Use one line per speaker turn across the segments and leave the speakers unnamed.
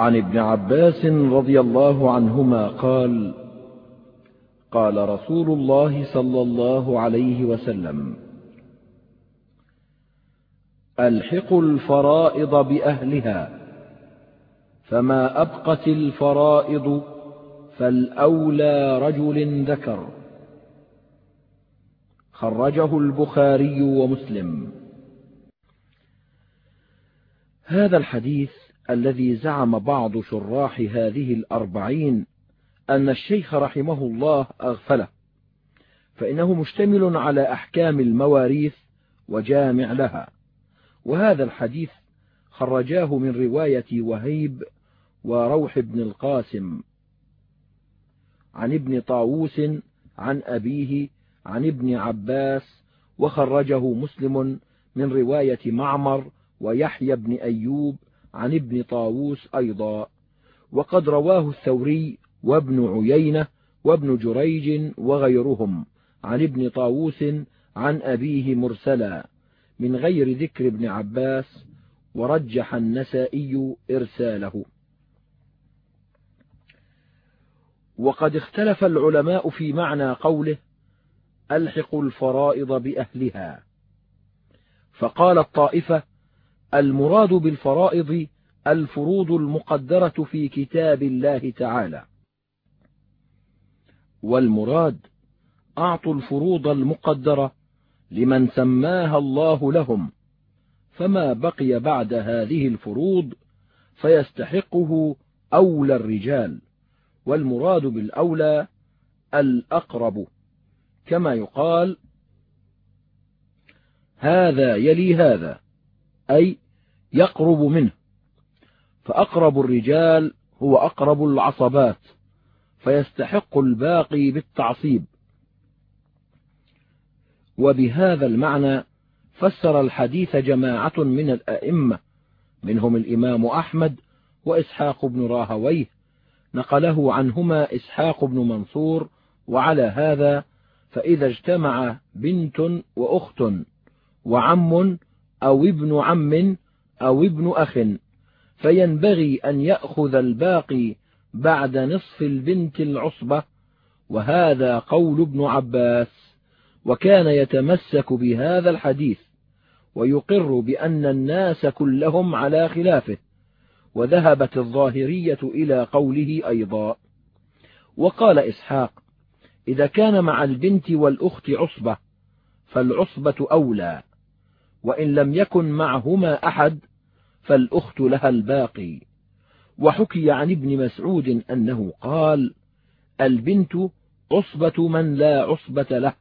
عن ابن عباس رضي الله عنهما قال قال رسول الله صلى الله عليه وسلم الحقوا الفرائض بأهلها فما أبقت الفرائض فالأولى رجل ذكر. خرجه البخاري ومسلم. هذا الحديث الذي زعم بعض شراح هذه الأربعين أن الشيخ رحمه الله أغفله فإنه مشتمل على أحكام المواريث وجامع لها. وهذا الحديث خرجاه من رواية وهيب وروح بن القاسم عن ابن طاووس عن أبيه عن ابن عباس وخرجه مسلم من رواية معمر ويحيى بن أيوب عن ابن طاووس أيضا. وقد رواه الثوري وابن عيينة وابن جريج وغيرهم عن ابن طاووس عن أبيه مرسلا من غير ذكر ابن عباس ورجح النسائي إرساله. وقد اختلف العلماء في معنى قوله ألحقوا الفرائض بأهلها. فقالت طائفة المراد بالفرائض الفروض المقدرة في كتاب الله تعالى. والمراد أعطوا الفروض المقدرة لمن سماها الله لهم فما بقي بعد هذه الفروض فيستحقه أولى الرجال والمراد بالأولى الأقرب. كما يقال هذا يلي هذا. أي يقرب منه. فأقرب الرجال هو أقرب العصبات فيستحق الباقي بالتعصيب. وبهذا المعنى فسر الحديث جماعة من الأئمة منهم الإمام أحمد وإسحاق بن راهويه نقله عنهما إسحاق بن منصور وعلى هذا فإذا اجتمع بنت وأخت وعم أو ابن عم أو ابن أخ فينبغي أن يأخذ الباقي بعد نصف البنت العصبة وهذا قول ابن عباس وكان يتمسك بهذا الحديث ويقر بأن الناس كلهم على خلافه وذهبت الظاهرية إلى قوله أيضا. وقال إسحاق إذا كان مع البنت والأخت عصبة فالعصبة أولى. وإن لم يكن معهما أحد فالأخت لها الباقي. وحكي عن ابن مسعود أنه قال البنت عصبة من لا عصبة له.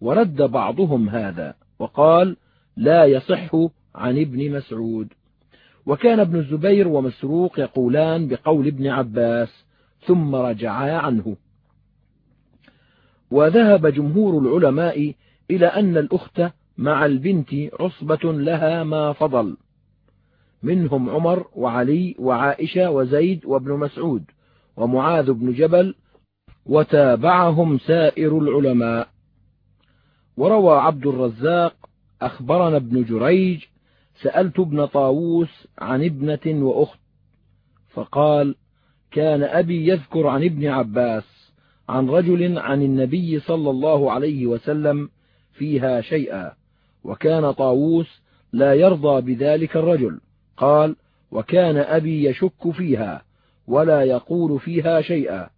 ورد بعضهم هذا وقال لا يصح عن ابن مسعود. وكان ابن الزبير ومسروق يقولان بقول ابن عباس ثم رجعا عنه. وذهب جمهور العلماء إلى أن الأخت مع البنت عصبة لها ما فضل. منهم عمر وعلي وعائشة وزيد وابن مسعود ومعاذ بن جبل وتابعهم سائر العلماء. وروى عبد الرزاق أخبرنا ابن جريج سألت ابن طاووس عن ابنة وأخت فقال كان أبي يذكر عن ابن عباس عن رجل عن النبي صلى الله عليه وسلم فيها شيئا. وكان طاووس لا يرضى بذلك الرجل. قال وكان أبي يشك فيها ولا يقول فيها شيئا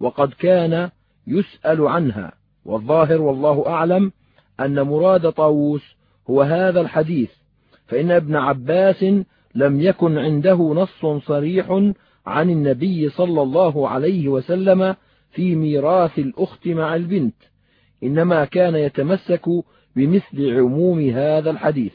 وقد كان يسأل عنها. والظاهر والله أعلم أن مراد طاووس هو هذا الحديث فإن ابن عباس لم يكن عنده نص صريح عن النبي صلى الله عليه وسلم في ميراث الأخت مع البنت إنما كان يتمسك بمثل عموم هذا الحديث.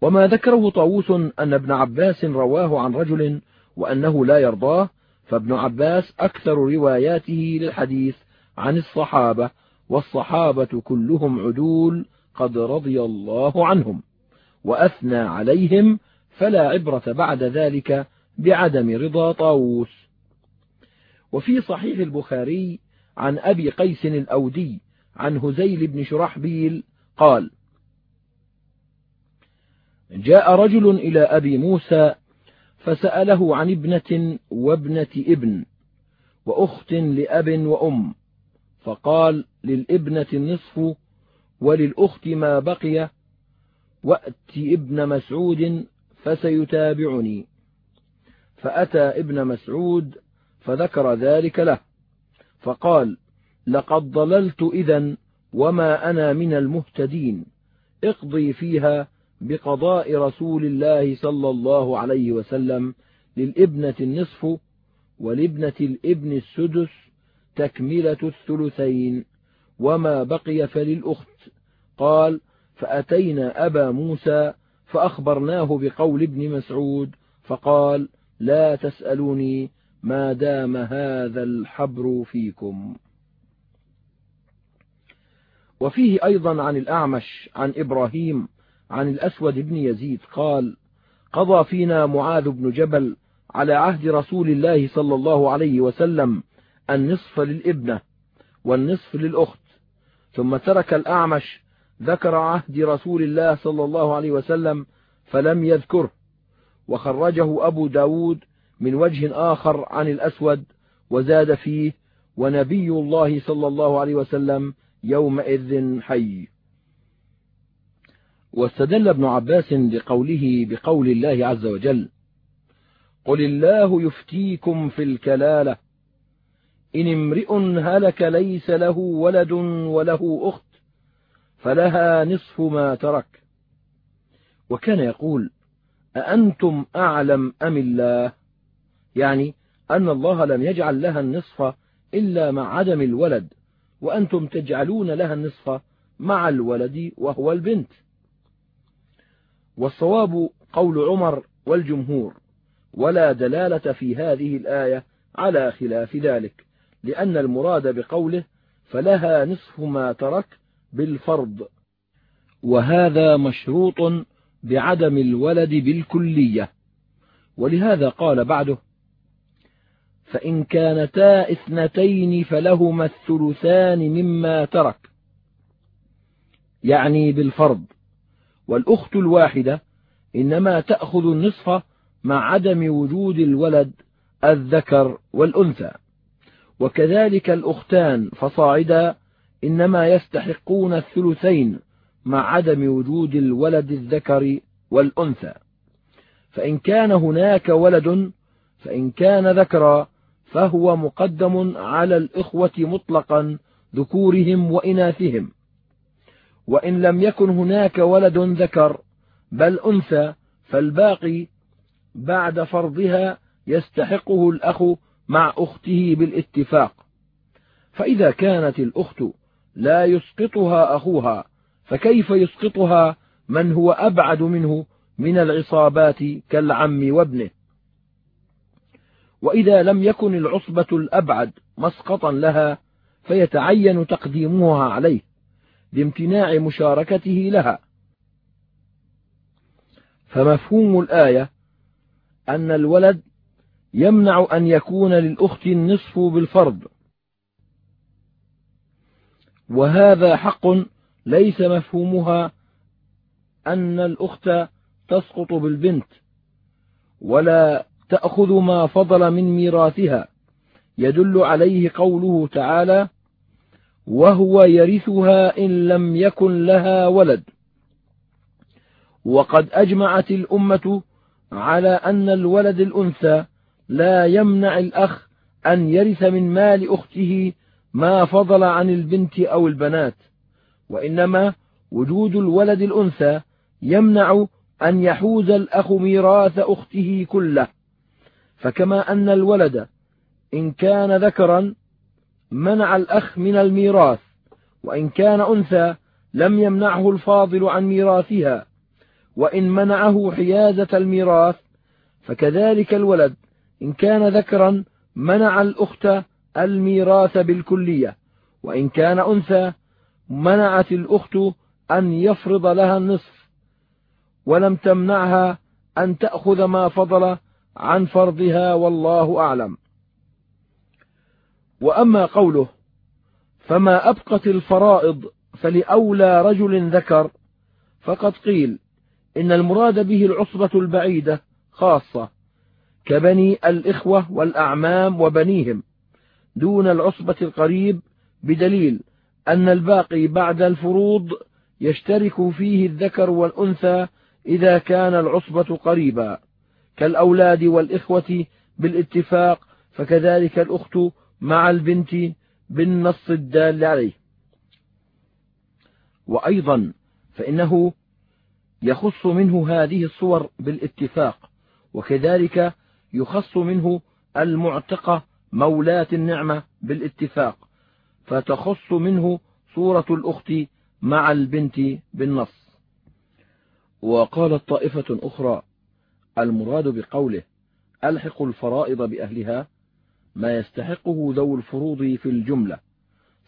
وما ذكره طاووس أن ابن عباس رواه عن رجل وأنه لا يرضاه فابن عباس أكثر رواياته للحديث عن الصحابة والصحابة كلهم عدول قد رضي الله عنهم وأثنى عليهم فلا عبرة بعد ذلك بعدم رضا طاووس. وفي صحيح البخاري عن أبي قيس الأودي عن هزيل بن شرحبيل قال جاء رجل إلى أبي موسى فسأله عن ابنة وابنة ابن وأخت لأب وأم فقال للابنة النصف وللأخت ما بقي وأت ابن مسعود فسيتابعني. فأتى ابن مسعود فذكر ذلك له فقال لقد ضللت إذا وما أنا من المهتدين اقضي فيها بقضاء رسول الله صلى الله عليه وسلم للابنة النصف ولابنة الابن السدس تكملة الثلثين وما بقي فللأخت قال فأتينا أبا موسى فأخبرناه بقول ابن مسعود فقال لا تسألوني ما دام هذا الحبر فيكم وفيه أيضا عن الأعمش عن إبراهيم عن الأسود بن يزيد قال قضى فينا معاذ بن جبل على عهد رسول الله صلى الله عليه وسلم النصف للإبنة والنصف للأخت ثم ترك الأعمش ذكر عهد رسول الله صلى الله عليه وسلم فلم يذكره وخرجه أبو ب داود من وجه آخر عن الأسود وزاد فيه ونبي الله صلى الله عليه وسلم يومئذ حي. واستدل ابن عباس لقوله بقول الله عز وجل قل الله يفتيكم في الكلالة إن امرئ هلك ليس له ولد وله أخت فلها نصف ما ترك. وكان يقول أأنتم أعلم أم الله؟ يعني أن الله لم يجعل لها النصف إلا مع عدم الولد. وأنتم تجعلون لها النصف مع الولد وهو البنت. والصواب قول عمر والجمهور ولا دلالة في هذه الآية على خلاف ذلك لأن المراد بقوله فلها نصف ما ترك بالفرض. وهذا مشروط بعدم الولد بالكلية. ولهذا قال بعده فإن كانتا إثنتين فلهما الثلثان مما ترك. يعني بالفرض. والأخت الواحدة إنما تأخذ النصف مع عدم وجود الولد الذكر والأنثى. وكذلك الأختان فصاعدا إنما يستحقون الثلثين مع عدم وجود الولد الذكر والأنثى. فإن كان هناك ولد فإن كان ذكرا فهو مقدم على الإخوة مطلقا ذكورهم وإناثهم. وإن لم يكن هناك ولد ذكر بل أنثى فالباقي بعد فرضها يستحقه الأخ مع أخته بالاتفاق. فإذا كانت الأخت لا يسقطها أخوها فكيف يسقطها من هو أبعد منه من العصابات كالعم وابنه؟ وإذا لم يكن العصبة الأبعد مسقطا لها فيتعين تقديمها عليه لامتناع مشاركته لها. فمفهوم الآية أن الولد يمنع أن يكون للأخت النصف بالفرض. وهذا حق ليس مفهومها أن الأخت تسقط بالبنت ولا تأخذ ما فضل من ميراثها. يدل عليه قوله تعالى وهو يرثها إن لم يكن لها ولد وقد أجمعت الأمة على أن الولد الأنثى لا يمنع الأخ أن يرث من مال أخته ما فضل عن البنت أو البنات. وإنما وجود الولد الأنثى يمنع أن يحوز الأخ ميراث أخته كله. فكما أن الولد إن كان ذكرا منع الأخ من الميراث وإن كان أنثى لم يمنعه الفاضل عن ميراثها وإن منعه حيازة الميراث فكذلك الولد إن كان ذكرا منع الأخت الميراث بالكلية وإن كان أنثى منعت الأخت أن يفرض لها النصف ولم تمنعها أن تأخذ ما فضل عن فرضها والله أعلم. وأما قوله فما أبقت الفرائض فلأولى رجل ذكر فقد قيل إن المراد به العصبة البعيدة خاصة كبني الإخوة والأعمام وبنيهم دون العصبة القريب بدليل أن الباقي بعد الفروض يشترك فيه الذكر والأنثى إذا كان العصبة قريبا. كالأولاد والإخوة بالاتفاق فكذلك الأخت مع البنت بالنص الدال عليه. وأيضا فإنه يخص منه هذه الصور بالاتفاق وكذلك يخص منه المعتقة مولاة النعمة بالاتفاق فتخص منه صورة الأخت مع البنت بالنص. وقالت طائفة أخرى المراد بقوله ألحق الفرائض بأهلها ما يستحقه ذو الفروض في الجملة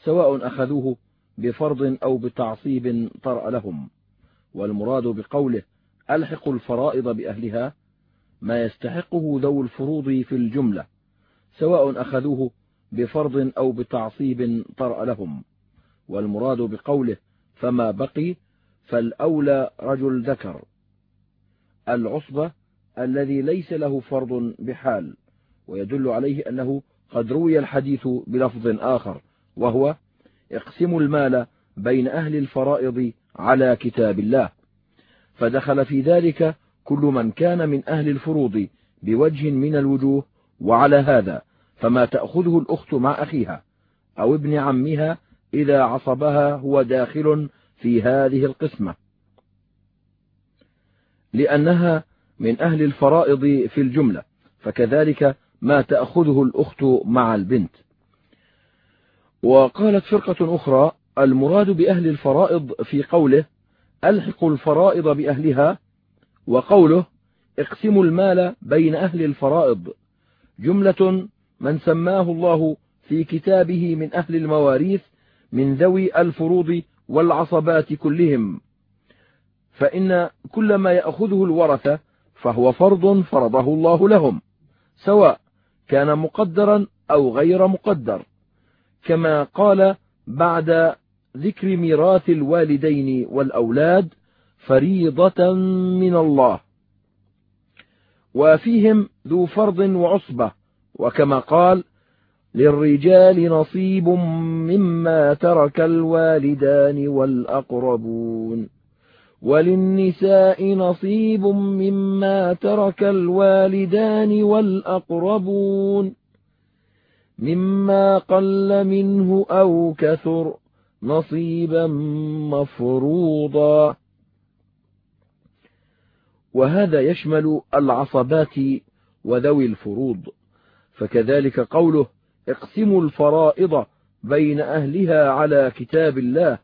سواء أخذوه بفرض أو بتعصيب طرأ لهم. والمراد بقوله ألحق الفرائض بأهلها ما يستحقه ذو الفروض في الجملة سواء أخذوه بفرض أو بتعصيب طرأ لهم. والمراد بقوله فما بقي فالأولى رجل ذكر. العصبة الذي ليس له فرض بحال ويدل عليه أنه قد روي الحديث بلفظ آخر وهو اقسموا المال بين أهل الفرائض على كتاب الله. فدخل في ذلك كل من كان من أهل الفروض بوجه من الوجوه وعلى هذا فما تأخذه الأخت مع أخيها أو ابن عمها إذا عصبها هو داخل في هذه القسمة. لأنها من أهل الفرائض في الجملة فكذلك ما تأخذه الأخت مع البنت. وقالت فرقة أخرى المراد بأهل الفرائض في قوله ألحقوا الفرائض بأهلها وقوله اقسموا المال بين أهل الفرائض. جملة من سماه الله في كتابه من أهل المواريث من ذوي الفروض والعصبات كلهم. فإن كل ما يأخذه الورثة فهو فرض فرضه الله لهم سواء كان مقدرا أو غير مقدر. كما قال بعد ذكر ميراث الوالدين والأولاد فريضة من الله. وفيهم ذو فرض وعصبة وكما قال للرجال نصيب مما ترك الوالدان والأقربون. وللنساء نصيب مما ترك الوالدان والأقربون مما قل منه أو كثر نصيبا مفروضا. وهذا يشمل العصبات وذوي الفروض. فكذلك قوله اقسموا الفرائض بين أهلها على كتاب الله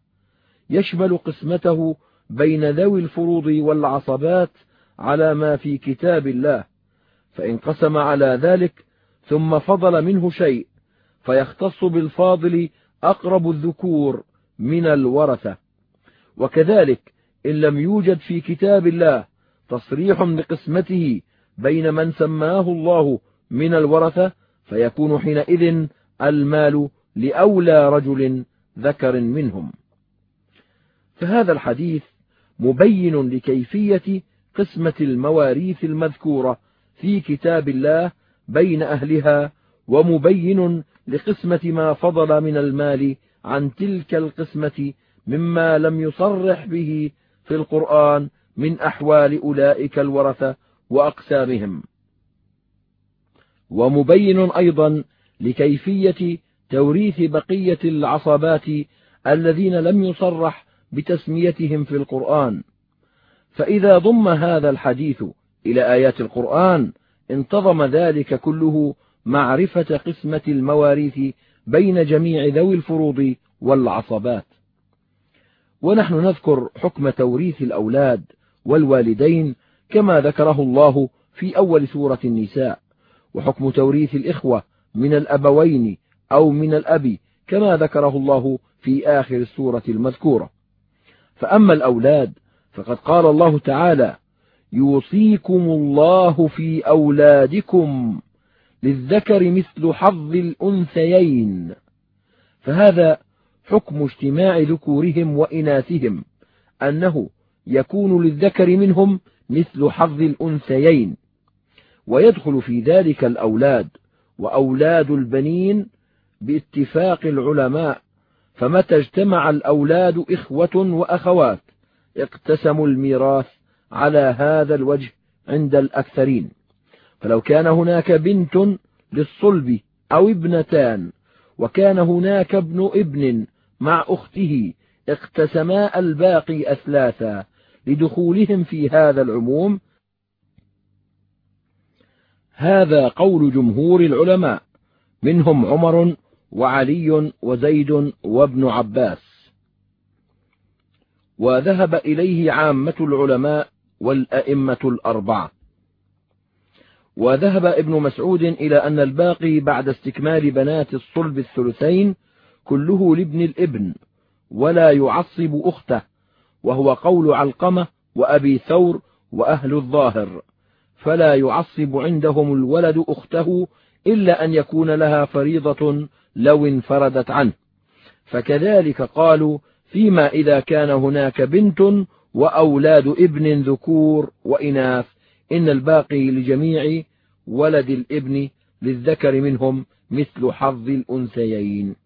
يشمل قسمته بين ذوي الفروض والعصبات على ما في كتاب الله فإن قسم على ذلك ثم فضل منه شيء فيختص بالفاضل أقرب الذكور من الورثة. وكذلك إن لم يوجد في كتاب الله تصريح بقسمته بين من سماه الله من الورثة فيكون حينئذ المال لأولى رجل ذكر منهم. فهذا الحديث مبين لكيفية قسمة المواريث المذكورة في كتاب الله بين أهلها ومبين لقسمة ما فضل من المال عن تلك القسمة مما لم يصرح به في القرآن من أحوال أولئك الورثة وأقسامهم. ومبين أيضا لكيفية توريث بقية العصبات الذين لم يصرح بتسميتهم في القرآن. فإذا ضم هذا الحديث إلى آيات القرآن انتظم ذلك كله معرفة قسمة المواريث بين جميع ذوي الفروض والعصبات. ونحن نذكر حكم توريث الأولاد والوالدين كما ذكره الله في أول سورة النساء. وحكم توريث الإخوة من الأبوين أو من الأب كما ذكره الله في آخر السورة المذكورة. فأما الأولاد فقد قال الله تعالى يوصيكم الله في أولادكم للذكر مثل حظ الأنثيين. فهذا حكم اجتماع ذكورهم وإناثهم أنه يكون للذكر منهم مثل حظ الأنثيين. ويدخل في ذلك الأولاد وأولاد البنين باتفاق العلماء فمتى اجتمع الأولاد إخوة وأخوات؟ اقتسموا الميراث على هذا الوجه عند الأكثرين. فلو كان هناك بنت للصلب أو ابنتان وكان هناك ابن ابن مع أخته اقتسما الباقي أثلاثا لدخولهم في هذا العموم. هذا قول جمهور العلماء. منهم عمر وعلي وزيد وابن عباس. وذهب إليه عامة العلماء والأئمة الأربعة. وذهب ابن مسعود إلى أن الباقي بعد استكمال بنات الصلب الثلثين كله لابن الابن ولا يعصب أخته وهو قول علقمة وأبي ثور وأهل الظاهر فلا يعصب عندهم الولد أخته إلا أن يكون لها فريضة لو انفردت عنه. فكذلك قالوا فيما إذا كان هناك بنت وأولاد ابن ذكور وإناث إن الباقي لجميع ولد الابن للذكر منهم مثل حظ الأنثيين.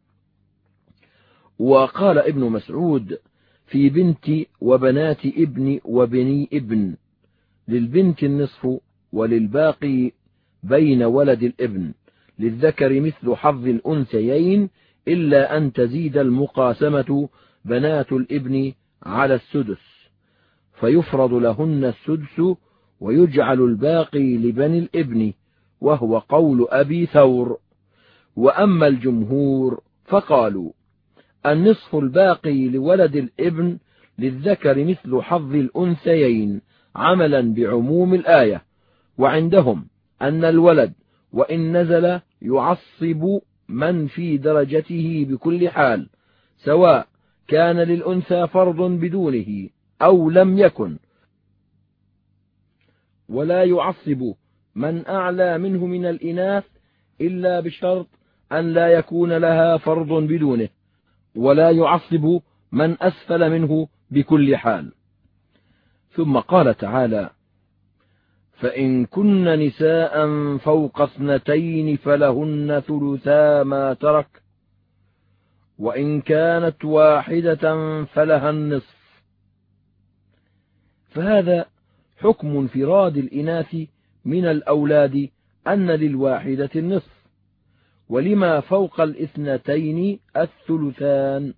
وقال ابن مسعود في بنت وبنات ابن وبني ابن للبنت النصف وللباقي بين ولد الابن للذكر مثل حظ الأنثيين إلا أن تزيد المقاسمة بنات الابن على السدس. فيفرض لهن السدس ويجعل الباقي لبني الابن وهو قول أبي ثور. وأما الجمهور فقالوا النصف الباقي لولد الابن للذكر مثل حظ الأنثيين عملا بعموم الآية وعندهم أن الولد وإن نزل يعصب من في درجته بكل حال سواء كان للأنثى فرض بدونه أو لم يكن. ولا يعصب من أعلى منه من الإناث إلا بشرط أن لا يكون لها فرض بدونه ولا يعصب من أسفل منه بكل حال. ثم قال تعالى فإن كن نساء فوق اثنتين فلهن ثلثا ما ترك وإن كانت واحدة فلها النصف. فهذا حكم انفراد الإناث من الأولاد أن للواحدة النصف ولما فوق الاثنتين الثلثان.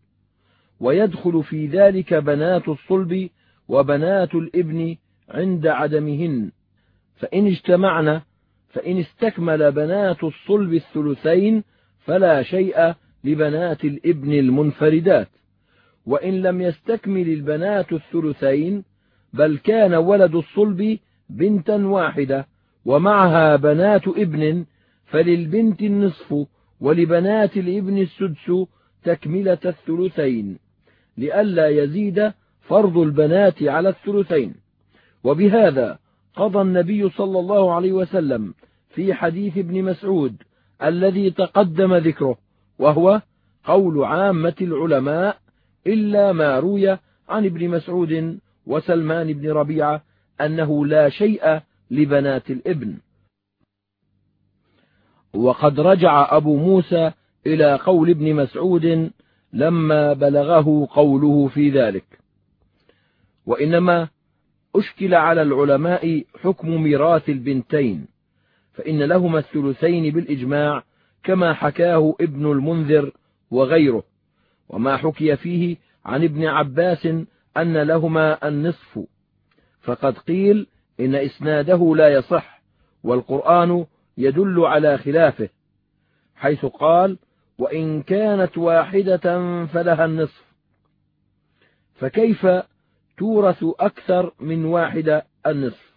ويدخل في ذلك بنات الصلب وبنات الإبن عند عدمهن. فإن اجتمعن فإن استكمل بنات الصلب الثلثين فلا شيء لبنات الإبن المنفردات. وإن لم يستكمل البنات الثلثين بل كان ولد الصلب بنتا واحدة ومعها بنات إبن فللبنت النصف ولبنات الإبن السدس تكملة الثلثين لئلا يزيد فرض البنات على الثلثين. وبهذا قضى النبي صلى الله عليه وسلم في حديث ابن مسعود الذي تقدم ذكره وهو قول عامة العلماء إلا ما روي عن ابن مسعود وسلمان بن ربيعة أنه لا شيء لبنات الابن. وقد رجع أبو موسى إلى قول ابن مسعود لما بلغه قوله في ذلك. وإنما أشكل على العلماء حكم ميراث البنتين فإن لهما الثلثين بالإجماع كما حكاه ابن المنذر وغيره وما حكي فيه عن ابن عباس أن لهما النصف. فقد قيل إن إسناده لا يصح والقرآن يدل على خلافه حيث قال وإن كانت واحدة فلها النصف. فكيف تورث أكثر من واحدة النصف.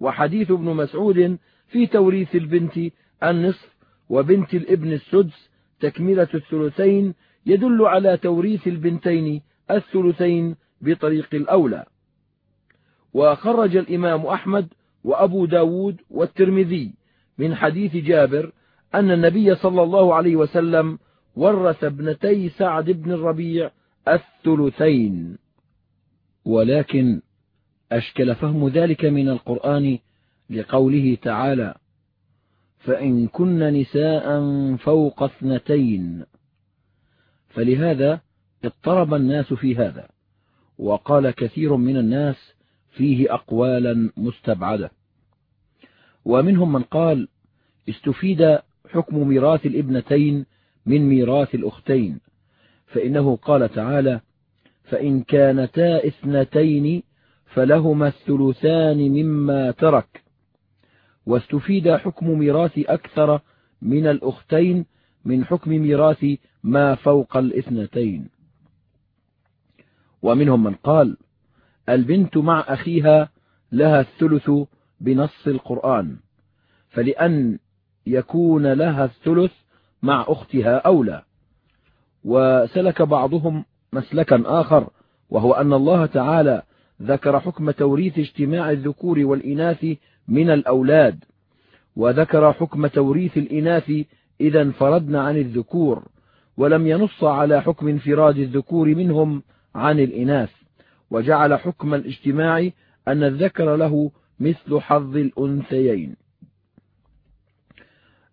وحديث ابن مسعود في توريث البنت النصف وبنت الابن السدس تكملة الثلثين يدل على توريث البنتين الثلثين بطريق الأولى. وخرج الإمام أحمد وأبو داود والترمذي من حديث جابر أن النبي صلى الله عليه وسلم ورث ابنتي سعد بن الربيع الثلثين. ولكن أشكل فهم ذلك من القرآن لقوله تعالى فإن كن نساء فوق اثنتين. فلهذا اضطرب الناس في هذا وقال كثير من الناس فيه أقوالا مستبعدة. ومنهم من قال استفيد حكم ميراث الابنتين من ميراث الأختين. فإنه قال تعالى فإن كانتا إثنتين فلهما الثلثان مما ترك. واستفيد حكم ميراث أكثر من الأختين من حكم ميراث ما فوق الاثنتين. ومنهم من قال البنت مع أخيها لها الثلث بنص القرآن فلأن يكون لها الثلث مع أختها أولى. وسلك بعضهم مسلكا آخر وهو أن الله تعالى ذكر حكم توريث اجتماع الذكور والإناث من الأولاد وذكر حكم توريث الإناث إذا انفردنا عن الذكور ولم ينص على حكم انفراد الذكور منهم عن الإناث وجعل حكم الاجتماع أن الذكر له مثل حظ الأنثيين.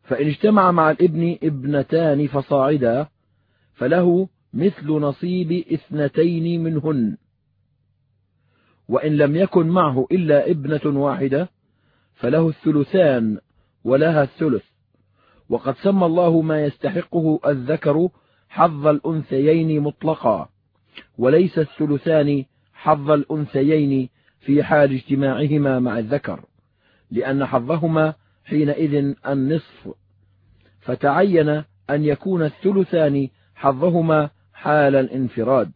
فإن اجتمع مع الابن ابنتان فصاعدا فله مثل نصيب اثنتين منهن. وإن لم يكن معه إلا ابنة واحدة فله الثلثان ولها الثلث. وقد سمى الله ما يستحقه الذكر حظ الأنثيين مطلقا وليس الثلثان حظ الأنثيين في حال اجتماعهما مع الذكر لأن حظهما حينئذ النصف. فتعين أن يكون الثلثان حظهما حال الانفراد.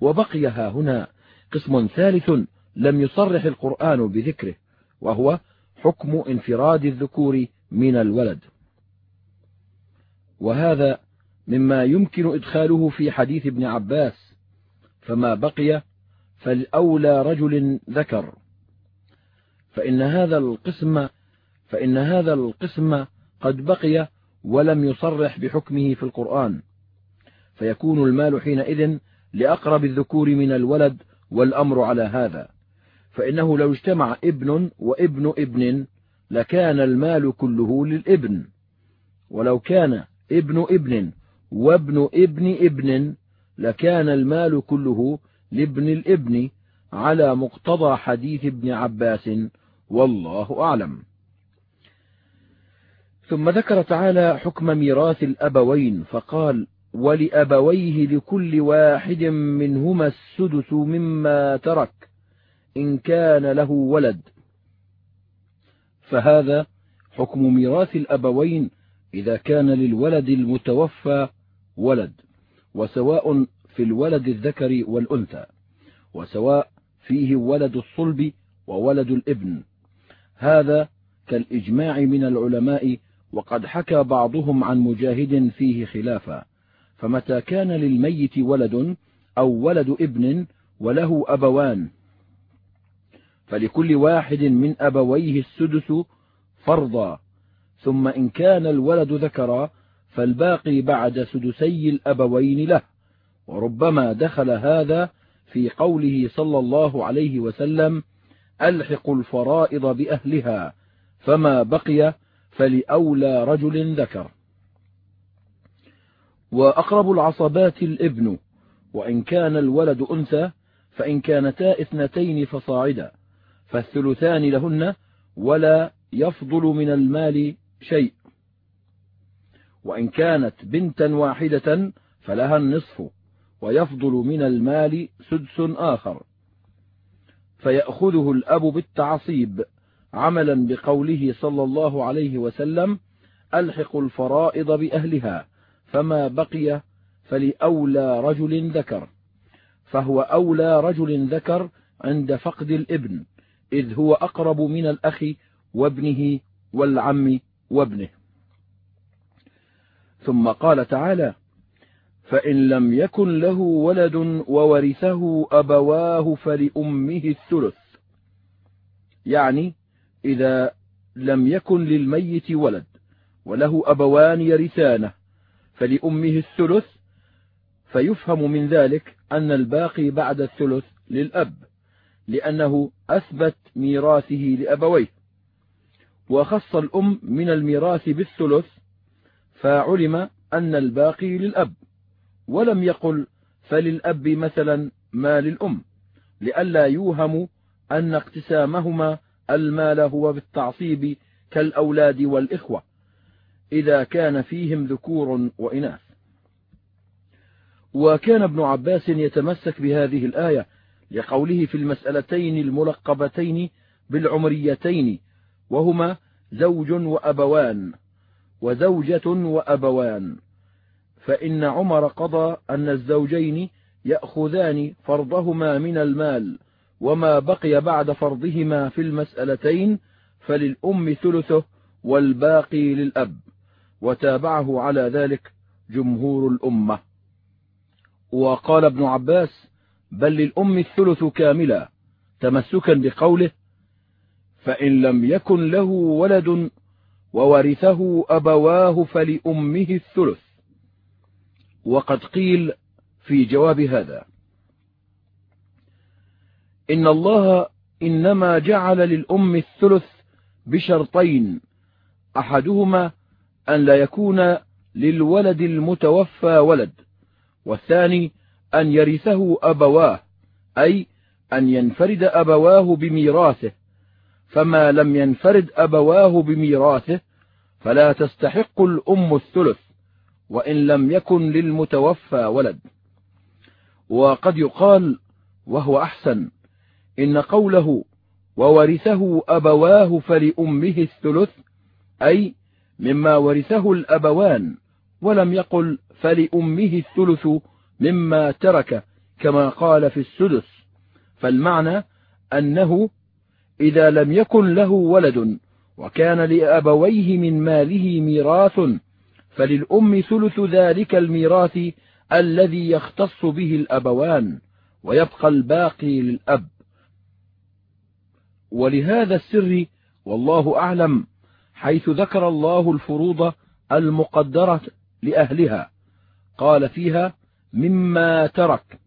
وبقي ها هنا قسم ثالث لم يصرح القرآن بذكره وهو حكم انفراد الذكور من الولد. وهذا مما يمكن إدخاله في حديث ابن عباس فما بقي فالأولى رجل ذكر. فإن هذا القسم فإن هذا القسم قد بقي ولم يصرح بحكمه في القرآن. فيكون المال حينئذ لأقرب الذكور من الولد والأمر على هذا. فإنه لو اجتمع ابن وابن ابن لكان المال كله للابن. ولو كان ابن ابن وابن ابن ابن لكان المال كله لابن الابن على مقتضى حديث ابن عباس والله أعلم. ثم ذكر تعالى حكم ميراث الأبوين فقال ولأبويه لكل واحد منهما السدس مما ترك إن كان له ولد. فهذا حكم ميراث الأبوين إذا كان للولد المتوفى ولد وسواء في الولد الذكر والأنثى وسواء فيه ولد الصلب وولد الإبن. هذا كالإجماع من العلماء وقد حكى بعضهم عن مجاهد فيه خلافا. فمتى كان للميت ولد أو ولد ابن وله أبوان فلكل واحد من أبويه السدس فرضا ثم إن كان الولد ذكرا فالباقي بعد سدسي الأبوين له وربما دخل هذا في قوله صلى الله عليه وسلم ألحق الفرائض بأهلها فما بقي فلأولى رجل ذكر. وأقرب العصبات الابن وإن كان الولد أنثى فإن كانتا اثنتين فصاعدا فالثلثان لهن ولا يفضل من المال شيء. وإن كانت بنتا واحدة فلها النصف ويفضل من المال سدس آخر. فيأخذه الأب بالتعصيب عملا بقوله صلى الله عليه وسلم ألحق الفرائض بأهلها. فما بقي فلأولى رجل ذكر فهو أولى رجل ذكر عند فقد الابن إذ هو أقرب من الأخ وابنه والعم وابنه. ثم قال تعالى فإن لم يكن له ولد وورثه أبواه فلأمه الثلث. يعني إذا لم يكن للميت ولد وله أبوان يرثانه فلأمه الثلث فيفهم من ذلك أن الباقي بعد الثلث للأب لأنه أثبت ميراثه لأبويه. وخص الأم من الميراث بالثلث فعلم أن الباقي للأب ولم يقل فللأب مثلا ما للأم لئلا يوهم أن اقتسامهما المال هو بالتعصيب كالأولاد والإخوة. إذا كان فيهم ذكور وإناث. وكان ابن عباس يتمسك بهذه الآية لقوله في المسألتين الملقبتين بالعمريتين وهما زوج وأبوان وزوجة وأبوان. فإن عمر قضى أن الزوجين يأخذان فرضهما من المال وما بقي بعد فرضهما في المسألتين فللأم ثلثه والباقي للأب. وتابعه على ذلك جمهور الأمة. وقال ابن عباس بل للأم الثلث كاملا تمسكا بقوله فإن لم يكن له ولد وورثه أبواه فلأمه الثلث. وقد قيل في جواب هذا إن الله إنما جعل للأم الثلث بشرطين أحدهما أن لا يكون للولد المتوفى ولد والثاني أن يرثه أبواه أي أن ينفرد أبواه بميراثه فما لم ينفرد أبواه بميراثه فلا تستحق الأم الثلث وإن لم يكن للمتوفى ولد. وقد يقال وهو أحسن إن قوله وورثه أبواه فلأمه الثلث أي مما ورثه الأبوان ولم يقل فلأمه الثلث مما ترك كما قال في السدس. فالمعنى أنه إذا لم يكن له ولد وكان لأبويه من ماله ميراث فللأم ثلث ذلك الميراث الذي يختص به الأبوان ويبقى الباقي للأب. ولهذا السر والله أعلم حيث ذكر الله الفروض المقدرة لأهلها. قال فيها مما ترك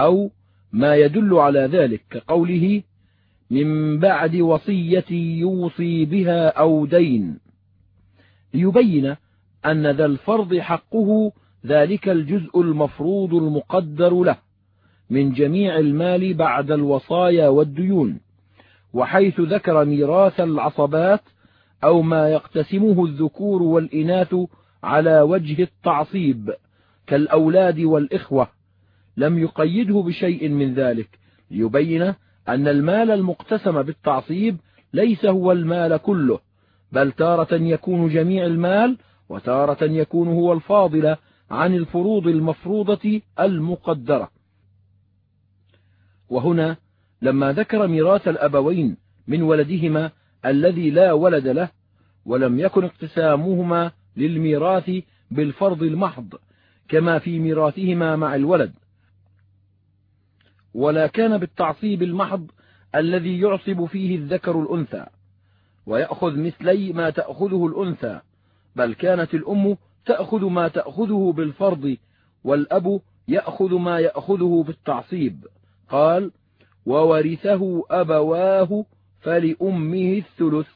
أو ما يدل على ذلك كقوله من بعد وصية يوصي بها أو دين. ليبين أن ذا الفرض حقه ذلك الجزء المفروض المقدر له من جميع المال بعد الوصايا والديون. وحيث ذكر ميراث العصبات أو ما يقتسمه الذكور والإناث على وجه التعصيب كالأولاد والإخوة لم يقيده بشيء من ذلك ليبين أن المال المقتسم بالتعصيب ليس هو المال كله بل تارة يكون جميع المال وتارة يكون هو الفاضل عن الفروض المفروضة المقدرة. وهنا لما ذكر ميراث الأبوين من ولدهما الذي لا ولد له ولم يكن اقتسامهما للميراث بالفرض المحض كما في ميراثهما مع الولد. ولا كان بالتعصيب المحض الذي يعصب فيه الذكر الأنثى ويأخذ مثلي ما تأخذه الأنثى بل كانت الأم تأخذ ما تأخذه بالفرض والأب يأخذ ما يأخذه بالتعصيب. قال وورثه أبواه فلأمه الثلث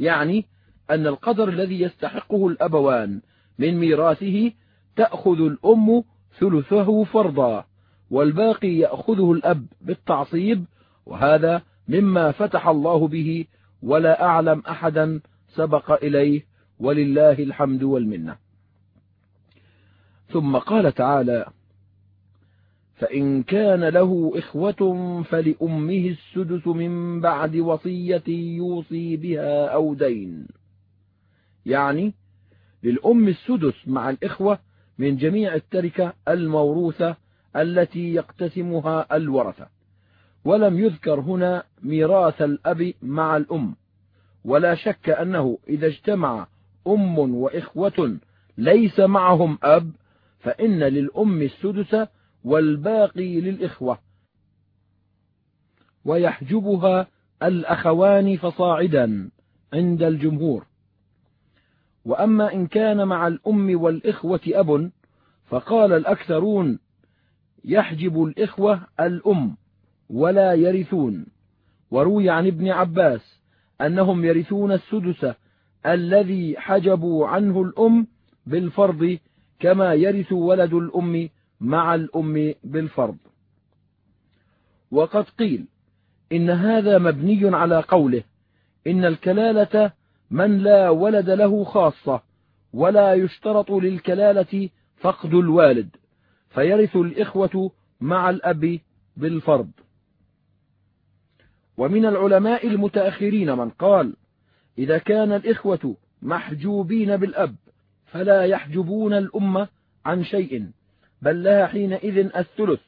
يعني أن القدر الذي يستحقه الأبوان من ميراثه تأخذ الأم ثلثه فرضا والباقي يأخذه الأب بالتعصيب وهذا مما فتح الله به ولا أعلم أحدا سبق إليه ولله الحمد والمنة. ثم قال تعالى فإن كان له إخوة فلأمه السدس من بعد وصية يوصي بها أو دين. يعني للأم السدس مع الإخوة من جميع التركة الموروثة التي يقتسمها الورثة. ولم يذكر هنا ميراث الأب مع الأم. ولا شك أنه إذا اجتمع أم وإخوة ليس معهم أب فإن للأم السدس والباقي للإخوة. ويحجبها الأخوان فصاعدا عند الجمهور. وأما إن كان مع الأم والإخوة أب فقال الأكثرون يحجب الإخوة الأم ولا يرثون. وروي عن ابن عباس أنهم يرثون السدس الذي حجبوا عنه الأم بالفرض كما يرث ولد الأم مع الأم بالفرض. وقد قيل إن هذا مبني على قوله إن الكلالة من لا ولد له خاصة ولا يشترط للكلالة فقد الوالد فيرث الإخوة مع الأب بالفرض. ومن العلماء المتأخرين من قال إذا كان الإخوة محجوبين بالأب فلا يحجبون الأمة عن شيء بل لها حينئذ الثلث.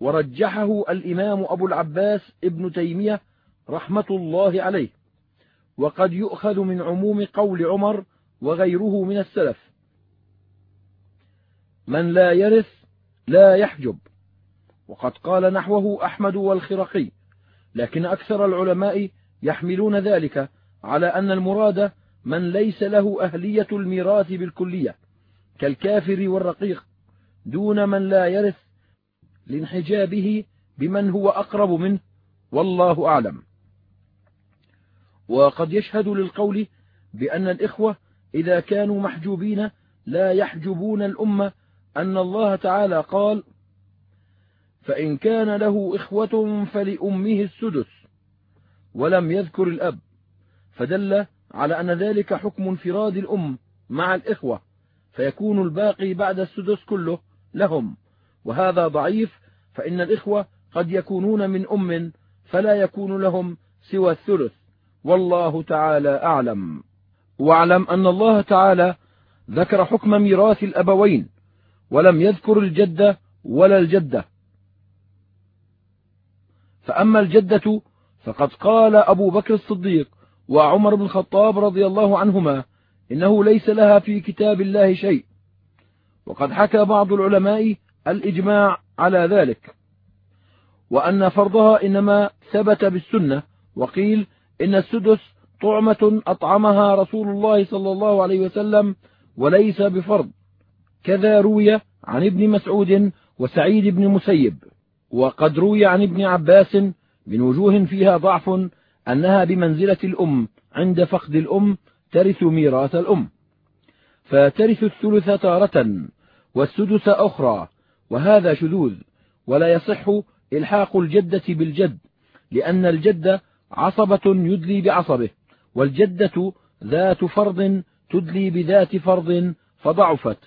ورجحه الإمام أبو العباس ابن تيمية رحمة الله عليه. وقد يؤخذ من عموم قول عمر وغيره من السلف. من لا يرث لا يحجب. وقد قال نحوه أحمد والخرقي. لكن أكثر العلماء يحملون ذلك على أن المراد من ليس له أهلية الميراث بالكلية كالكافر والرقيق. دون من لا يرث لانحجابه بمن هو أقرب منه والله أعلم. وقد يشهد للقول بأن الإخوة إذا كانوا محجوبين لا يحجبون الأمة أن الله تعالى قال فإن كان له إخوة فلأمه السدس ولم يذكر الأب. فدل على أن ذلك حكم انفراد الأم مع الإخوة فيكون الباقي بعد السدس كله لهم. وهذا ضعيف فإن الإخوة قد يكونون من أم فلا يكون لهم سوى الثلث. والله تعالى أعلم. واعلم أن الله تعالى ذكر حكم ميراث الأبوين ولم يذكر الجدة ولا الجدة. فأما الجدة فقد قال أبو بكر الصديق وعمر بن الخطاب رضي الله عنهما إنه ليس لها في كتاب الله شيء. وقد حكى بعض العلماء الإجماع على ذلك وأن فرضها إنما ثبت بالسنة وقيل إن السدس طعمة أطعمها رسول الله صلى الله عليه وسلم وليس بفرض كذا روي عن ابن مسعود وسعيد بن مسيب وقد روي عن ابن عباس من وجوه فيها ضعف أنها بمنزلة الأم عند فقد الأم ترث ميراث الأم فترث الثلث تارة. والسدس أخرى وهذا شذوذ ولا يصح إلحاق الجدة بالجد لأن الجد عصبة يدلي بعصبه والجدة ذات فرض تدلي بذات فرض فضعفت.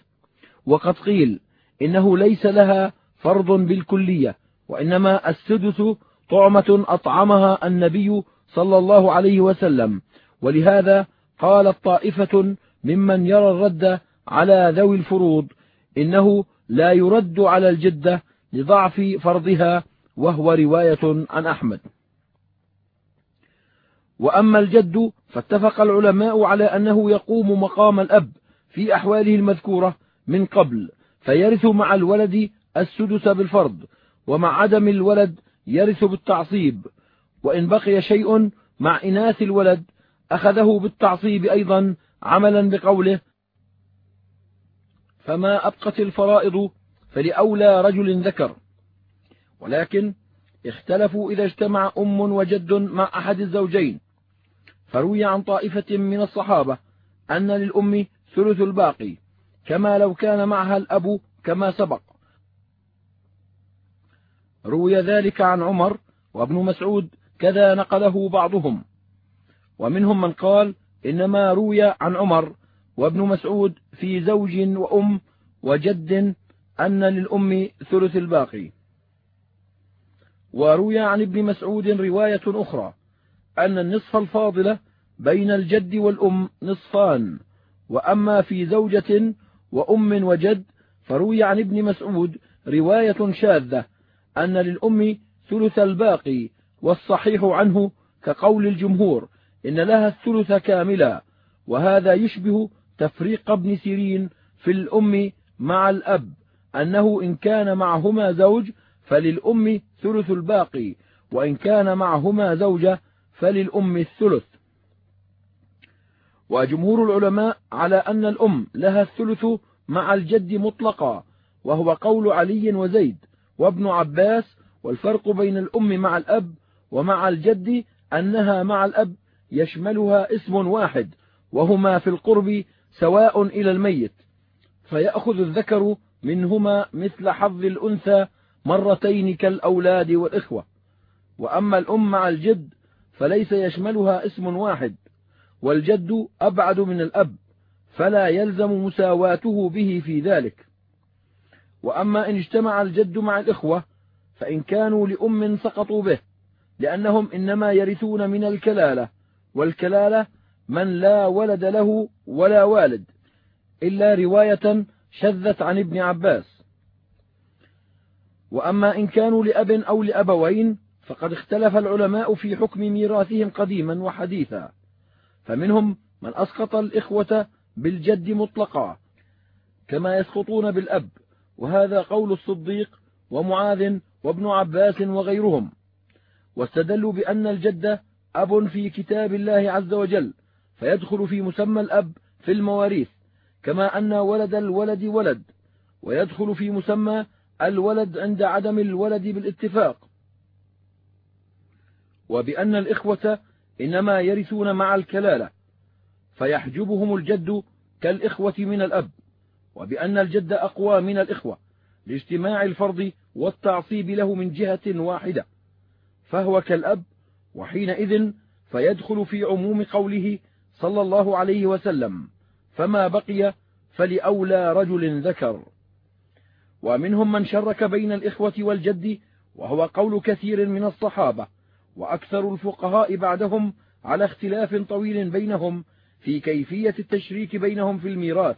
وقد قيل إنه ليس لها فرض بالكلية وإنما السدس طعمة أطعمها النبي صلى الله عليه وسلم ولهذا قالت طائفة ممن يرى الرد على ذوي الفروض إنه لا يرد على الجدة لضعف فرضها وهو رواية عن أحمد. وأما الجد فاتفق العلماء على أنه يقوم مقام الأب في أحواله المذكورة من قبل فيرث مع الولد السدس بالفرض ومع عدم الولد يرث بالتعصيب. وإن بقي شيء مع إناث الولد أخذه بالتعصيب أيضا عملا بقوله فما أبقت الفرائض فلأولى رجل ذكر. ولكن اختلفوا إذا اجتمع أم وجد مع أحد الزوجين. فروي عن طائفة من الصحابة أن للأم ثلث الباقي كما لو كان معها الأب كما سبق. روي ذلك عن عمر وابن مسعود كذا نقله بعضهم. ومنهم من قال إنما روي عن عمر وابن مسعود في زوج وأم وجد أن للأم ثلث الباقي. وروي عن ابن مسعود رواية أخرى أن النصف الفاضل بين الجد والأم نصفان وأما في زوجة وأم وجد فروي عن ابن مسعود رواية شاذة أن للأم ثلث الباقي والصحيح عنه كقول الجمهور إن لها الثلث كاملا وهذا يشبه تفريق ابن سيرين في الأم مع الأب أنه إن كان معهما زوج فللأم ثلث الباقي وإن كان معهما زوجة فللأم الثلث. وجمهور العلماء على أن الأم لها الثلث مع الجد مطلقا وهو قول علي وزيد وابن عباس والفرق بين الأم مع الأب ومع الجد أنها مع الأب يشملها اسم واحد وهما في القرب سواء إلى الميت فيأخذ الذكر منهما مثل حظ الأنثى مرتين كالأولاد والإخوة. وأما الأم مع الجد فليس يشملها اسم واحد والجد أبعد من الأب فلا يلزم مساواته به في ذلك. وأما إن اجتمع الجد مع الإخوة فإن كانوا لأم سقطوا به لأنهم إنما يرثون من الكلالة والكلالة من لا ولد له ولا والد إلا رواية شذت عن ابن عباس. وأما إن كانوا لأب أو لأبوين فقد اختلف العلماء في حكم ميراثهم قديما وحديثا. فمنهم من أسقط الإخوة بالجد مطلقا كما يسقطون بالأب. وهذا قول الصديق ومعاذ وابن عباس وغيرهم. واستدلوا بأن الجد أب في كتاب الله عز وجل فيدخل في مسمى الأب في المواريث كما أن ولد الولد ولد ويدخل في مسمى الولد عند عدم الولد بالاتفاق. وبأن الإخوة إنما يرثون مع الكلالة فيحجبهم الجد كالإخوة من الأب وبأن الجد أقوى من الإخوة لاجتماع الفرض والتعصيب له من جهة واحدة فهو كالأب وحينئذ فيدخل في عموم قوله صلى الله عليه وسلم فما بقي فلأولى رجل ذكر. ومنهم من شرك بين الإخوة والجد وهو قول كثير من الصحابة وأكثر الفقهاء بعدهم على اختلاف طويل بينهم في كيفية التشريك بينهم في الميراث.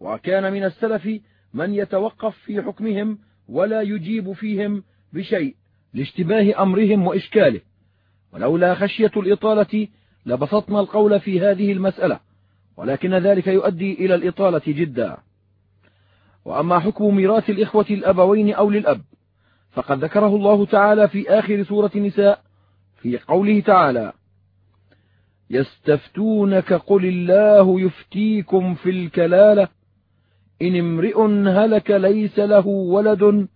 وكان من السلف من يتوقف في حكمهم ولا يجيب فيهم بشيء لاشتباه أمرهم وإشكاله. ولولا خشية الإطالة لبسطنا القول في هذه المسألة ولكن ذلك يؤدي إلى الإطالة جدا. وأما حكم ميراث الإخوة الأبوين أو للأب فقد ذكره الله تعالى في آخر سورة النساء في قوله تعالى يستفتونك قل الله يفتيكم في الكلالة إن امرئ هلك ليس له ولد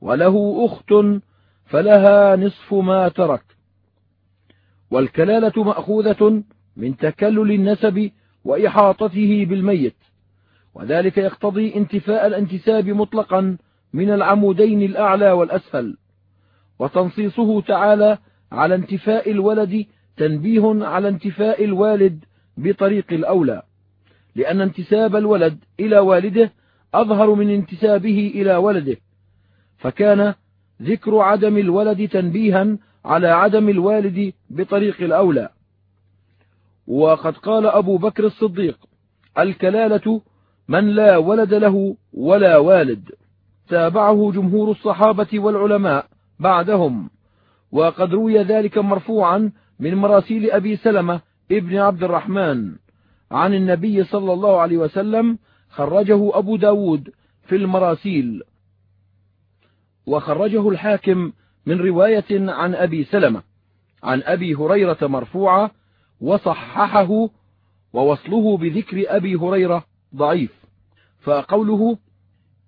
وله أخت فلها نصف ما ترك والكلالة مأخوذة من تكلل النسب وإحاطته بالميت. وذلك يقتضي انتفاء الانتساب مطلقا من العمودين الأعلى والأسفل. وتنصيصه تعالى على انتفاء الولد تنبيه على انتفاء الوالد بطريق الأولى. لأن انتساب الولد إلى والده أظهر من انتسابه إلى ولده. فكان ذكر عدم الولد تنبيها على عدم الوالد بطريق الأولى. وقد قال أبو بكر الصديق الكلالة من لا ولد له ولا والد. تابعه جمهور الصحابة والعلماء بعدهم. وقد روي ذلك مرفوعا من مراسيل أبي سلمة ابن عبد الرحمن عن النبي صلى الله عليه وسلم خرجه أبو داود في المراسيل. وخرجه الحاكم من رواية عن أبي سلمة عن أبي هريرة مرفوعة وصححه ووصله بذكر أبي هريرة ضعيف. فقوله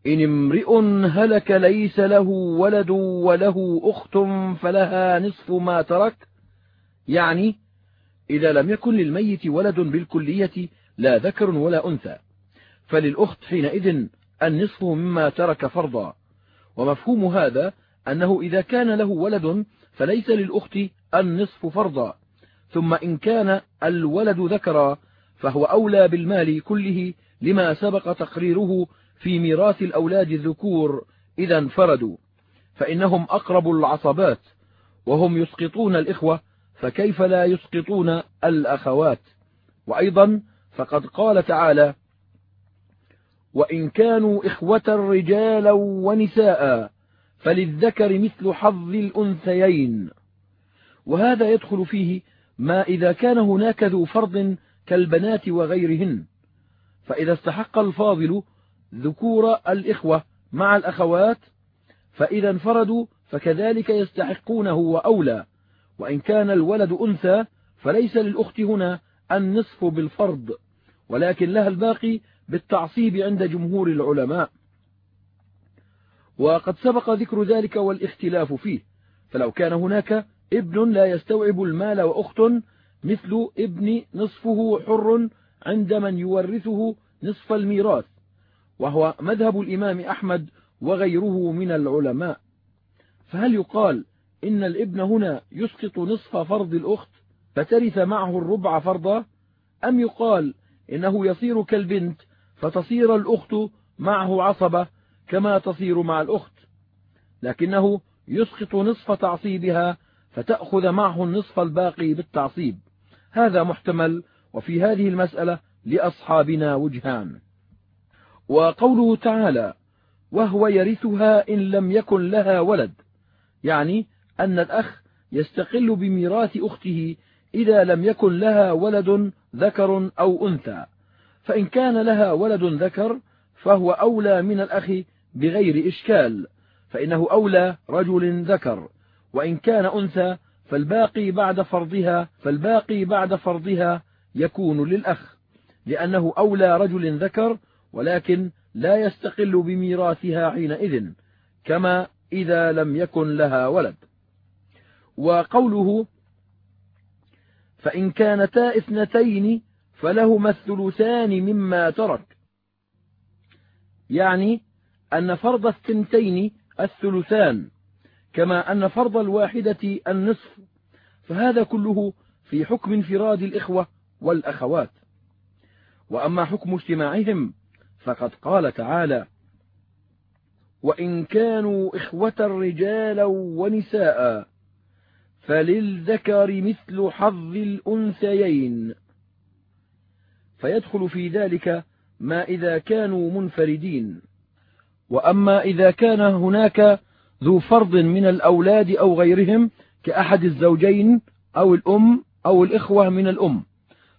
إن امرئ هلك ليس له ولد وله أخت فلها نصف ما ترك يعني إذا لم يكن للميت ولد بالكلية لا ذكر ولا أنثى. فللأخت حينئذ النصف مما ترك فرضا. ومفهوم هذا أنه إذا كان له ولد فليس للأخت النصف فرضا ثم إن كان الولد ذكرا فهو أولى بالمال كله لما سبق تقريره في ميراث الأولاد الذكور إذا انفردوا فإنهم أقرب العصبات وهم يسقطون الإخوة فكيف لا يسقطون الأخوات؟ وأيضا فقد قال تعالى وإن كانوا إخوة رجالا ونساء فللذكر مثل حظ الأنثيين. وهذا يدخل فيه ما إذا كان هناك ذو فرض كالبنات وغيرهن. فإذا استحق الفاضل ذكور الإخوة مع الأخوات فإذا انفردوا فكذلك يستحقونه وأولى. وإن كان الولد أنثى فليس للأخت هنا النصف بالفرض ولكن لها الباقي بالتعصيب عند جمهور العلماء. وقد سبق ذكر ذلك والاختلاف فيه. فلو كان هناك ابن لا يستوعب المال وأخت مثل ابن نصفه حر عند من يورثه نصف الميراث وهو مذهب الإمام أحمد وغيره من العلماء. فهل يقال إن الابن هنا يسقط نصف فرض الأخت فترث معه الربع فرضا؟ أم يقال إنه يصير كالبنت فتصير الأخت معه عصبة كما تصير مع الأخت لكنه يسقط نصف تعصيبها فتأخذ معه النصف الباقي بالتعصيب. هذا محتمل وفي هذه المسألة لأصحابنا وجهان. وقوله تعالى وهو يرثها إن لم يكن لها ولد يعني أن الأخ يستقل بميراث أخته إذا لم يكن لها ولد ذكر أو أنثى. فإن كان لها ولد ذكر فهو أولى من الأخ بغير إشكال فإنه أولى رجل ذكر وإن كان أنثى فالباقي بعد فرضها فالباقي بعد فرضها يكون للأخ لأنه أولى رجل ذكر ولكن لا يستقل بميراثها حينئذ كما إذا لم يكن لها ولد. وقوله فإن كانتا إثنتين فلهما الثلثان مما ترك يعني أن فرض الثنتين الثلثان كما أن فرض الواحدة النصف فهذا كله في حكم انفراد الإخوة والأخوات. وأما حكم اجتماعهم فقد قال تعالى وإن كانوا إخوة رجالا ونساء فللذكر مثل حظ الأنثيين. فيدخل في ذلك ما إذا كانوا منفردين. وأما إذا كان هناك ذو فرض من الأولاد أو غيرهم كأحد الزوجين أو الأم أو الإخوة من الأم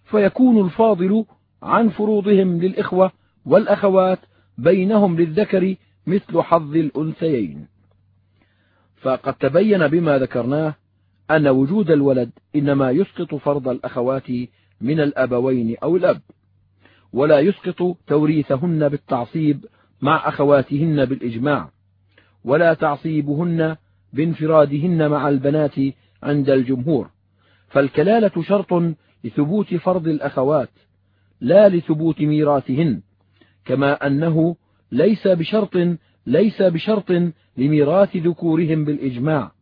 فيكون الفاضل عن فروضهم للإخوة والأخوات بينهم للذكر مثل حظ الأنثيين. فقد تبين بما ذكرناه أن وجود الولد إنما يسقط فرض الأخوات من الأبوين أو الأب ولا يسقط توريثهن بالتعصيب مع أخواتهن بالإجماع ولا تعصيبهن بانفرادهن مع البنات عند الجمهور. فالكلالة شرط لثبوت فرض الأخوات لا لثبوت ميراثهن كما أنه ليس بشرط ليس بشرط لميراث ذكورهم بالإجماع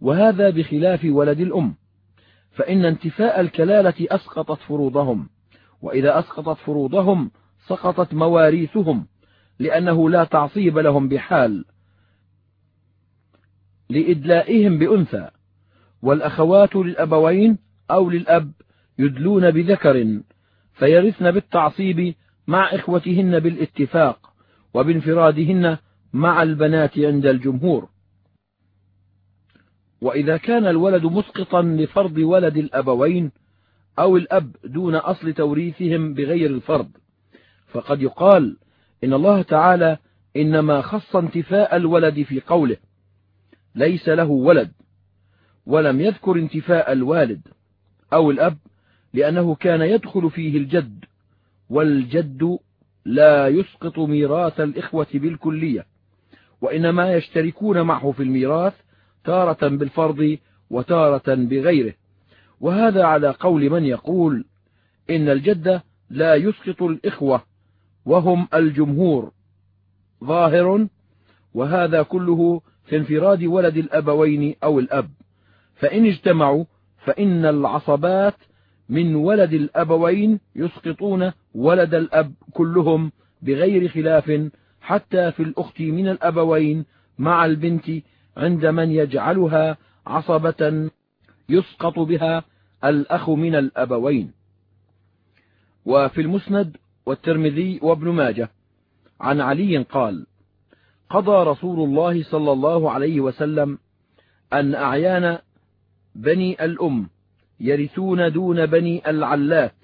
وهذا بخلاف ولد الأم. فإن انتفاء الكلالة أسقطت فروضهم وإذا أسقطت فروضهم سقطت مواريثهم. لأنه لا تعصيب لهم بحال لإدلائهم بأنثى والأخوات للأبوين أو للأب يدلون بذكر فيرثن بالتعصيب مع إخوتهن بالاتفاق وبانفرادهن مع البنات عند الجمهور. وإذا كان الولد مسقطا لفرض ولد الأبوين أو الأب دون أصل توريثهم بغير الفرض فقد يقال إن الله تعالى إنما خص انتفاء الولد في قوله ليس له ولد ولم يذكر انتفاء الوالد أو الأب لأنه كان يدخل فيه الجد والجد لا يسقط ميراث الإخوة بالكلية وإنما يشتركون معه في الميراث تارة بالفرض وتارة بغيره. وهذا على قول من يقول إن الجد لا يسقط الإخوة وهم الجمهور. ظاهر وهذا كله في انفراد ولد الأبوين أو الأب. فإن اجتمعوا فإن العصبات من ولد الأبوين يسقطون ولد الأب كلهم بغير خلاف حتى في الأخت من الأبوين مع البنت عند من يجعلها عصبة يسقط بها الأخ من الأبوين. وفي المسند والترمذي وابن ماجه. عن علي قال قضى رسول الله صلى الله عليه وسلم أن أعيان بني الأم يرثون دون بني العلات.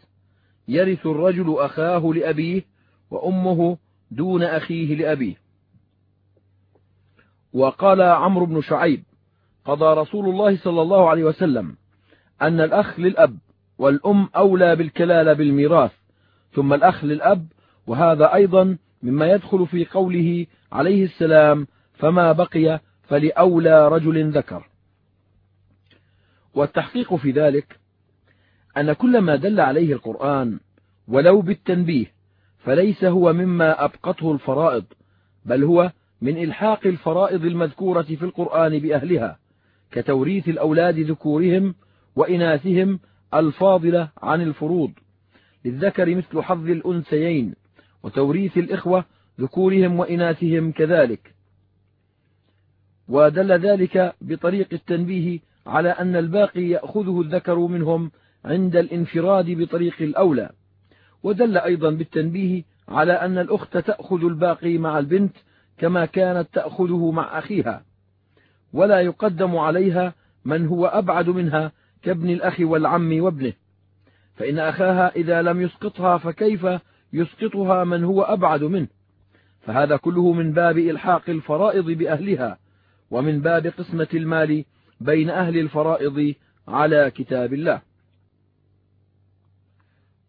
يرث الرجل أخاه لأبيه وأمه دون أخيه لأبيه. وقال عمرو بن شعيب قضى رسول الله صلى الله عليه وسلم أن الأخ للأب والأم أولى بالكلالة بالميراث. ثم الأخ للأب وهذا أيضا مما يدخل في قوله عليه السلام فما بقي فلأولى رجل ذكر. والتحقيق في ذلك أن كل ما دل عليه القرآن ولو بالتنبيه فليس هو مما أبقته الفرائض بل هو من إلحاق الفرائض المذكورة في القرآن بأهلها كتوريث الأولاد ذكورهم وإناثهم الفاضلة عن الفروض. للذكر مثل حظ الأنثيين وتوريث الإخوة ذكورهم وإناثهم كذلك. ودل ذلك بطريق التنبيه على أن الباقي يأخذه الذكر منهم عند الانفراد بطريق الأولى. ودل أيضا بالتنبيه على أن الأخت تأخذ الباقي مع البنت كما كانت تأخذه مع أخيها. ولا يقدم عليها من هو أبعد منها كابن الأخ والعم وابنه. فإن أخاها إذا لم يسقطها فكيف يسقطها من هو أبعد منه؟ فهذا كله من باب إلحاق الفرائض بأهلها ومن باب قسمة المال بين أهل الفرائض على كتاب الله.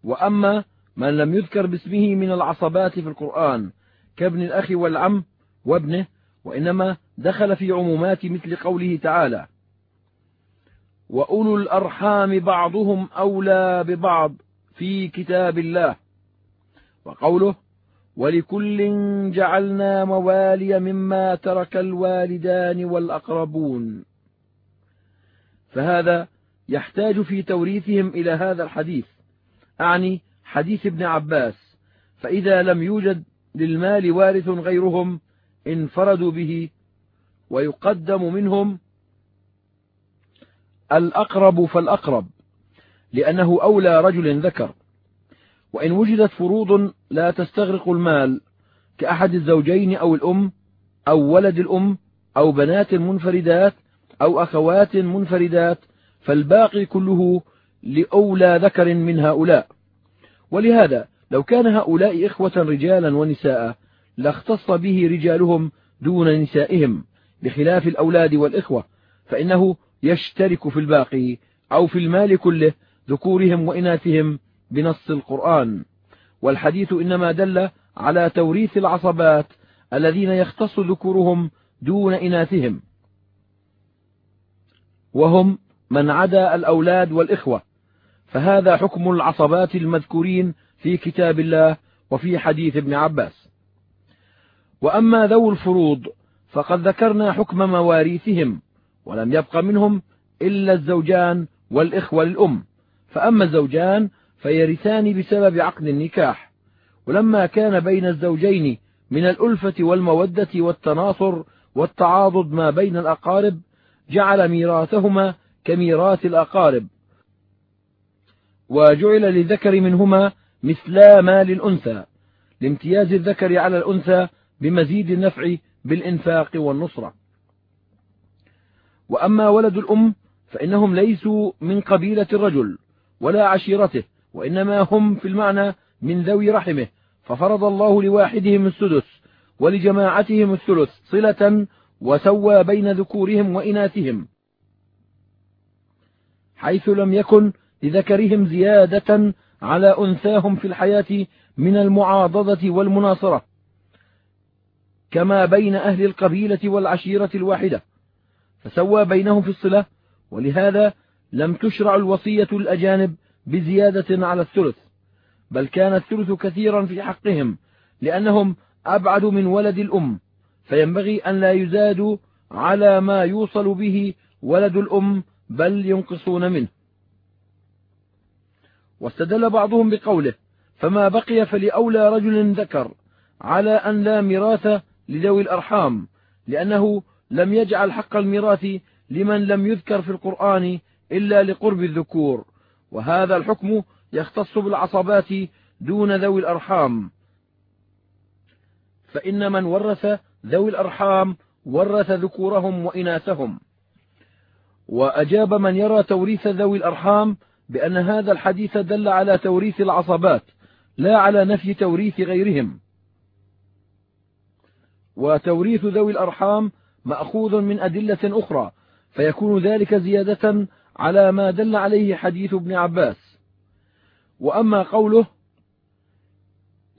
وأما من لم يذكر باسمه من العصبات في القرآن كابن الأخ والعم وابنه وإنما دخل في عمومات مثل قوله تعالى وأولو الأرحام بعضهم أولى ببعض في كتاب الله وقوله ولكل جعلنا موالي مما ترك الوالدان والأقربون فهذا يحتاج في توريثهم إلى هذا الحديث أعني حديث ابن عباس فإذا لم يوجد للمال وارث غيرهم انفردوا به ويقدم منهم الأقرب فالأقرب لأنه أولى رجل ذكر. وإن وجدت فروض لا تستغرق المال كأحد الزوجين أو الأم أو ولد الأم أو بنات منفردات أو أخوات منفردات فالباقي كله لأولى ذكر من هؤلاء. ولهذا لو كان هؤلاء إخوة رجالا ونساء لاختص به رجالهم دون نسائهم بخلاف الأولاد والإخوة فإنه يشترك في الباقي أو في المال كله ذكورهم وإناثهم بنص القرآن. والحديث إنما دل على توريث العصبات الذين يختص ذكورهم دون إناثهم. وهم من عدا الأولاد والإخوة. فهذا حكم العصبات المذكورين في كتاب الله وفي حديث ابن عباس. وأما ذو الفروض فقد ذكرنا حكم مواريثهم ولم يبق منهم إلا الزوجان والإخوة للأم. فأما الزوجان فيرثان بسبب عقد النكاح. ولما كان بين الزوجين من الألفة والمودة والتناصر والتعاضد ما بين الأقارب جعل ميراثهما كميراث الأقارب. وجعل للذكر منهما مثلا ما للأنثى لامتياز الذكر على الأنثى بمزيد النفع بالإنفاق والنصرة. وأما ولد الأم فإنهم ليسوا من قبيلة الرجل ولا عشيرته وإنما هم في المعنى من ذوي رحمه ففرض الله لواحدهم السدس ولجماعتهم الثلث صلة وسوى بين ذكورهم وإناثهم. حيث لم يكن لذكرهم زيادة على أنثاهم في الحياة من المعاضدة والمناصرة كما بين أهل القبيلة والعشيرة الواحدة. فسوى بينهم في الصلة ولهذا لم تشرع الوصية الأجانب بزيادة على الثلث بل كان الثلث كثيرا في حقهم لأنهم أبعد من ولد الأم فينبغي أن لا يزادوا على ما يوصل به ولد الأم بل ينقصون منه. واستدل بعضهم بقوله فما بقي فلأولى رجل ذكر على أن لا ميراث لذوي الأرحام لأنه لم يجعل حق الميراث لمن لم يذكر في القرآن إلا لقرب الذكور وهذا الحكم يختص بالعصبات دون ذوي الأرحام. فإن من ورث ذوي الأرحام ورث ذكورهم وإناثهم. وأجاب من يرى توريث ذوي الأرحام بأن هذا الحديث دل على توريث العصبات لا على نفي توريث غيرهم. وتوريث ذوي الأرحام مأخوذ من أدلة أخرى فيكون ذلك زيادة على ما دل عليه حديث ابن عباس. وأما قوله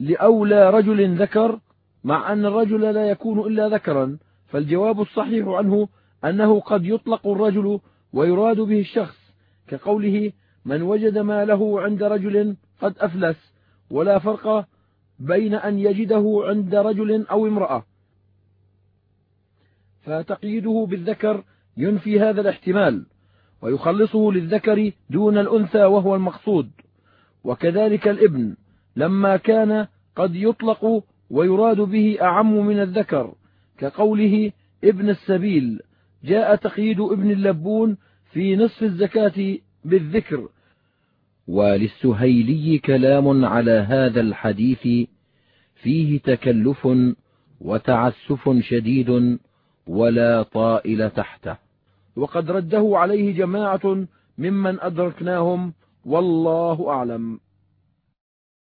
لأولى رجل ذكر مع أن الرجل لا يكون إلا ذكرا فالجواب الصحيح عنه أنه قد يطلق الرجل ويراد به الشخص كقوله من وجد ما له عند رجل قد أفلس ولا فرق بين أن يجده عند رجل أو امرأة فتقييده بالذكر ينفي هذا الاحتمال ويخلصه للذكر دون الأنثى وهو المقصود. وكذلك الابن لما كان قد يطلق ويراد به أعم من الذكر كقوله ابن السبيل جاء تقييد ابن اللبون في نصف الزكاة بالذكر.
وللسهيلي كلام على هذا الحديث فيه تكلف وتعسف شديد. ولا طائل تحته.
وقد رده عليه جماعة ممن أدركناهم والله أعلم.